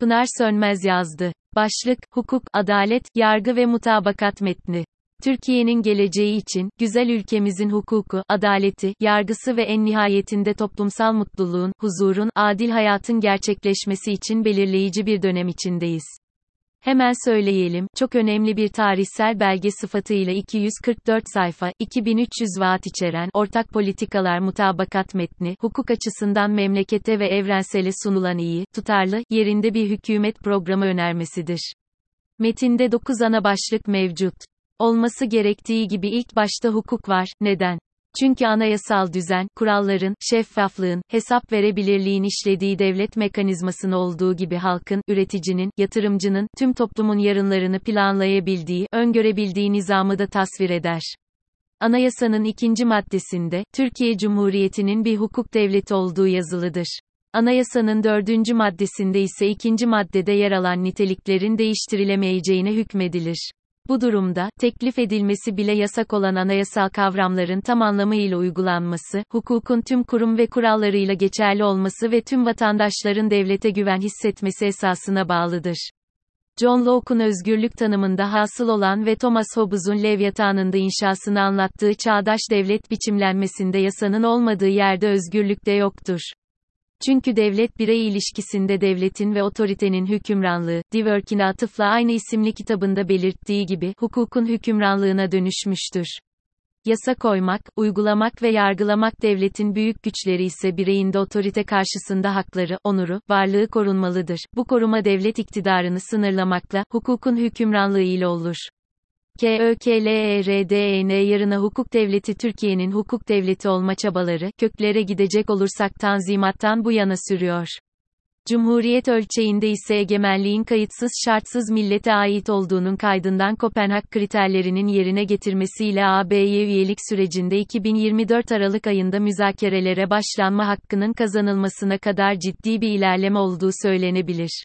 Pınar Sönmez yazdı. Başlık, hukuk, adalet, yargı ve mutabakat metni. Türkiye'nin geleceği için, güzel ülkemizin hukuku, adaleti, yargısı ve en nihayetinde toplumsal mutluluğun, huzurun, adil hayatın gerçekleşmesi için belirleyici bir dönem içindeyiz. Hemen söyleyelim, çok önemli bir tarihsel belge sıfatıyla 244 sayfa, 2300 vaat içeren, ortak politikalar mutabakat metni, hukuk açısından memlekete ve evrensele sunulan iyi, tutarlı, yerinde bir hükümet programı önermesidir. Metinde 9 ana başlık mevcut. Olması gerektiği gibi ilk başta hukuk var, neden? Çünkü anayasal düzen, kuralların, şeffaflığın, hesap verebilirliğin işlediği devlet mekanizmasını olduğu gibi halkın, üreticinin, yatırımcının, tüm toplumun yarınlarını planlayabildiği, öngörebildiği nizamı da tasvir eder. Anayasanın ikinci maddesinde, Türkiye Cumhuriyeti'nin bir hukuk devleti olduğu yazılıdır. Anayasanın dördüncü maddesinde ise ikinci maddede yer alan niteliklerin değiştirilemeyeceğine hükmedilir. Bu durumda, teklif edilmesi bile yasak olan anayasal kavramların tam anlamıyla uygulanması, hukukun tüm kurum ve kurallarıyla geçerli olması ve tüm vatandaşların devlete güven hissetmesi esasına bağlıdır. John Locke'un özgürlük tanımında hasıl olan ve Thomas Hobbes'un Leviathan'ın da inşasını anlattığı çağdaş devlet biçimlenmesinde yasanın olmadığı yerde özgürlük de yoktur. Çünkü devlet-birey ilişkisinde devletin ve otoritenin hükümranlığı, Dworkin atıfla aynı isimli kitabında belirttiği gibi, hukukun hükümranlığına dönüşmüştür. Yasa koymak, uygulamak ve yargılamak devletin büyük güçleri ise bireyin de otorite karşısında hakları, onuru, varlığı korunmalıdır. Bu koruma devlet iktidarını sınırlamakla, hukukun hükümranlığı ile olur. KÖKLERDEN yarına hukuk devleti Türkiye'nin hukuk devleti olma çabaları, köklere gidecek olursak tanzimattan bu yana sürüyor. Cumhuriyet ölçeğinde ise egemenliğin kayıtsız şartsız millete ait olduğunun kaydından Kopenhag kriterlerinin yerine getirmesiyle AB'ye üyelik sürecinde 2024 Aralık ayında müzakerelere başlanma hakkının kazanılmasına kadar ciddi bir ilerleme olduğu söylenebilir.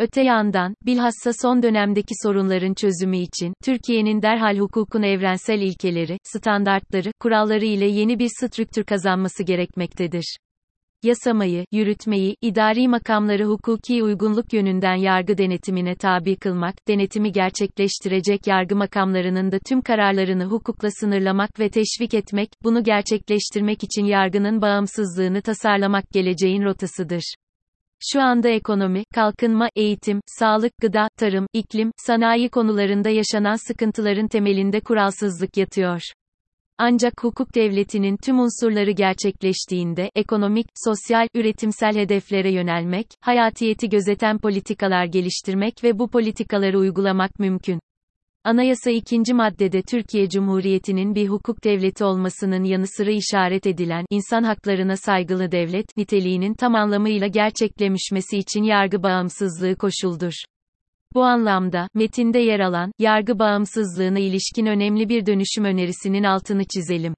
Öte yandan, bilhassa son dönemdeki sorunların çözümü için, Türkiye'nin derhal hukukun evrensel ilkeleri, standartları, kuralları ile yeni bir strüktür kazanması gerekmektedir. Yasamayı, yürütmeyi, idari makamları hukuki uygunluk yönünden yargı denetimine tabi kılmak, denetimi gerçekleştirecek yargı makamlarının da tüm kararlarını hukukla sınırlamak ve teşvik etmek, bunu gerçekleştirmek için yargının bağımsızlığını tasarlamak geleceğin rotasıdır. Şu anda ekonomi, kalkınma, eğitim, sağlık, gıda, tarım, iklim, sanayi konularında yaşanan sıkıntıların temelinde kuralsızlık yatıyor. Ancak hukuk devletinin tüm unsurları gerçekleştiğinde, ekonomik, sosyal, üretimsel hedeflere yönelmek, hayatiyeti gözeten politikalar geliştirmek ve bu politikaları uygulamak mümkün. Anayasa 2. maddede Türkiye Cumhuriyeti'nin bir hukuk devleti olmasının yanı sıra işaret edilen insan haklarına saygılı devlet niteliğinin tam anlamıyla gerçekleşmesi için yargı bağımsızlığı koşuldur. Bu anlamda, metinde yer alan, yargı bağımsızlığına ilişkin önemli bir dönüşüm önerisinin altını çizelim.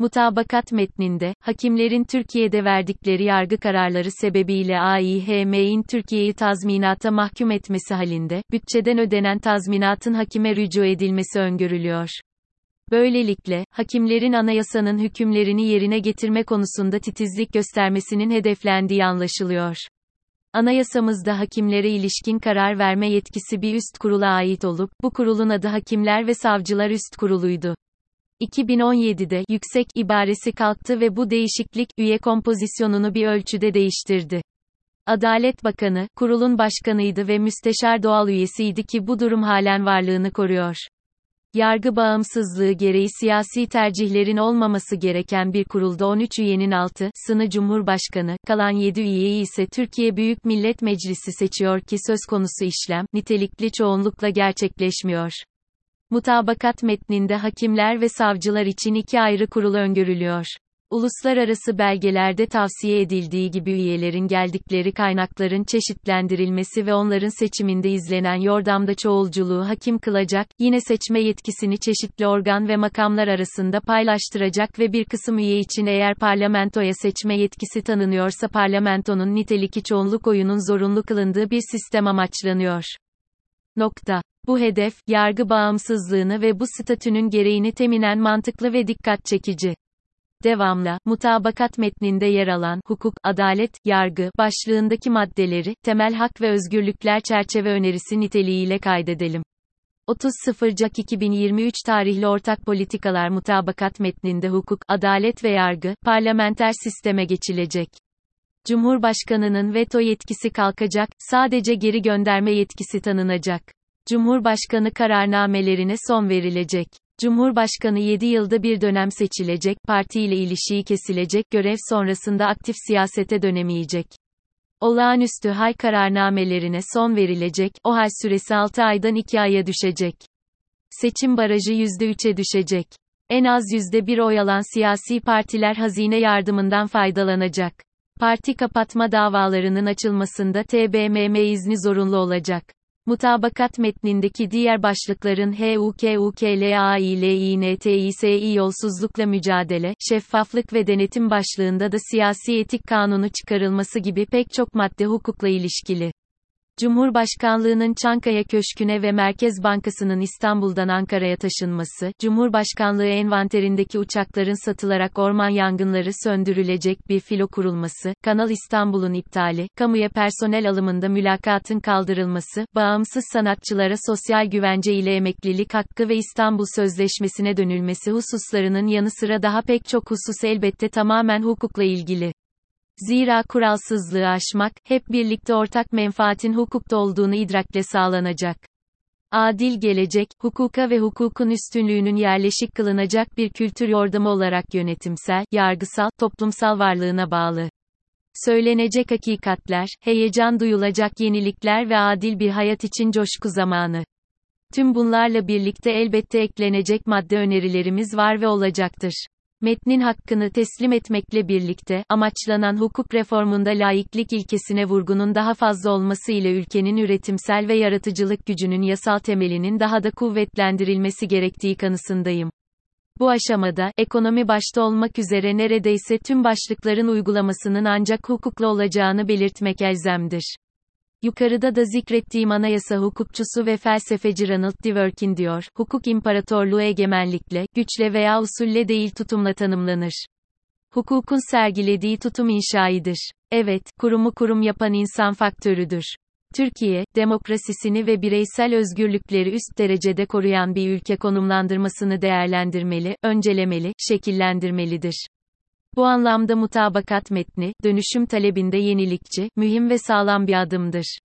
Mutabakat metninde, hakimlerin Türkiye'de verdikleri yargı kararları sebebiyle AİHM'in Türkiye'yi tazminata mahkum etmesi halinde, bütçeden ödenen tazminatın hakime rücu edilmesi öngörülüyor. Böylelikle, hakimlerin anayasanın hükümlerini yerine getirme konusunda titizlik göstermesinin hedeflendiği anlaşılıyor. Anayasamızda hakimlere ilişkin karar verme yetkisi bir üst kurula ait olup, bu kurulun adı Hakimler ve Savcılar Üst Kurulu'ydu. 2017'de yüksek ibaresi kalktı ve bu değişiklik üye kompozisyonunu bir ölçüde değiştirdi. Adalet Bakanı, kurulun başkanıydı ve müsteşar doğal üyesiydi ki bu durum halen varlığını koruyor. Yargı bağımsızlığı gereği siyasi tercihlerin olmaması gereken bir kurulda 13 üyenin altı, sını Cumhurbaşkanı, kalan 7 üyeyi ise Türkiye Büyük Millet Meclisi seçiyor ki söz konusu işlem, nitelikli çoğunlukla gerçekleşmiyor. Mutabakat metninde hakimler ve savcılar için iki ayrı kurul öngörülüyor. Uluslararası belgelerde tavsiye edildiği gibi üyelerin geldikleri kaynakların çeşitlendirilmesi ve onların seçiminde izlenen yordamda çoğulculuğu hakim kılacak, yine seçme yetkisini çeşitli organ ve makamlar arasında paylaştıracak ve bir kısım üye için eğer parlamentoya seçme yetkisi tanınıyorsa parlamentonun nitelikli çoğunluk oyunun zorunlu kılındığı bir sistem amaçlanıyor. Nokta. Bu hedef, yargı bağımsızlığını ve bu statünün gereğini teminen mantıklı ve dikkat çekici. Devamla, mutabakat metninde yer alan, hukuk, adalet, yargı, başlığındaki maddeleri, temel hak ve özgürlükler çerçeve önerisi niteliğiyle kaydedelim. 30 Ocak 2023 tarihli ortak politikalar mutabakat metninde hukuk, adalet ve yargı, parlamenter sisteme geçilecek. Cumhurbaşkanının veto yetkisi kalkacak, sadece geri gönderme yetkisi tanınacak. Cumhurbaşkanı kararnamelerine son verilecek. Cumhurbaşkanı 7 yılda bir dönem seçilecek, partiyle ilişiği kesilecek, görev sonrasında aktif siyasete dönemeyecek. Olağanüstü hal kararnamelerine son verilecek, o hal süresi 6 aydan 2 aya düşecek. Seçim barajı %3'e düşecek. En az %1 oy alan siyasi partiler hazine yardımından faydalanacak. Parti kapatma davalarının açılmasında TBMM izni zorunlu olacak. Mutabakat metnindeki diğer başlıkların HUKUKLAİLİNTİSİ yolsuzlukla mücadele, şeffaflık ve denetim başlığında da siyasi etik kanunu çıkarılması gibi pek çok madde hukukla ilişkili. Cumhurbaşkanlığının Çankaya Köşkü'ne ve Merkez Bankası'nın İstanbul'dan Ankara'ya taşınması, Cumhurbaşkanlığı envanterindeki uçakların satılarak orman yangınları söndürülecek bir filo kurulması, Kanal İstanbul'un iptali, kamuya personel alımında mülakatın kaldırılması, bağımsız sanatçılara sosyal güvence ile emeklilik hakkı ve İstanbul Sözleşmesi'ne dönülmesi hususlarının yanı sıra daha pek çok husus elbette tamamen hukukla ilgili. Zira kuralsızlığı aşmak, hep birlikte ortak menfaatin hukukta olduğunu idrakle sağlanacak. Adil gelecek, hukuka ve hukukun üstünlüğünün yerleşik kılınacak bir kültür yordamı olarak yönetimsel, yargısal, toplumsal varlığına bağlı. Söylenecek hakikatler, heyecan duyulacak yenilikler ve adil bir hayat için coşku zamanı. Tüm bunlarla birlikte elbette eklenecek madde önerilerimiz var ve olacaktır. Metnin hakkını teslim etmekle birlikte, amaçlanan hukuk reformunda laiklik ilkesine vurgunun daha fazla olması ile ülkenin üretimsel ve yaratıcılık gücünün yasal temelinin daha da kuvvetlendirilmesi gerektiği kanısındayım. Bu aşamada, ekonomi başta olmak üzere neredeyse tüm başlıkların uygulamasının ancak hukukla olacağını belirtmek elzemdir. Yukarıda da zikrettiğim anayasa hukukçusu ve felsefeci Ronald Dworkin diyor, hukuk imparatorluğu egemenlikle, güçle veya usulle değil tutumla tanımlanır. Hukukun sergilediği tutum inşaidir. Evet, kurumu kurum yapan insan faktörüdür. Türkiye, demokrasisini ve bireysel özgürlükleri üst derecede koruyan bir ülke konumlandırmasını değerlendirmeli, öncelemeli, şekillendirmelidir. Bu anlamda mutabakat metni, dönüşüm talebinde yenilikçi, mühim ve sağlam bir adımdır.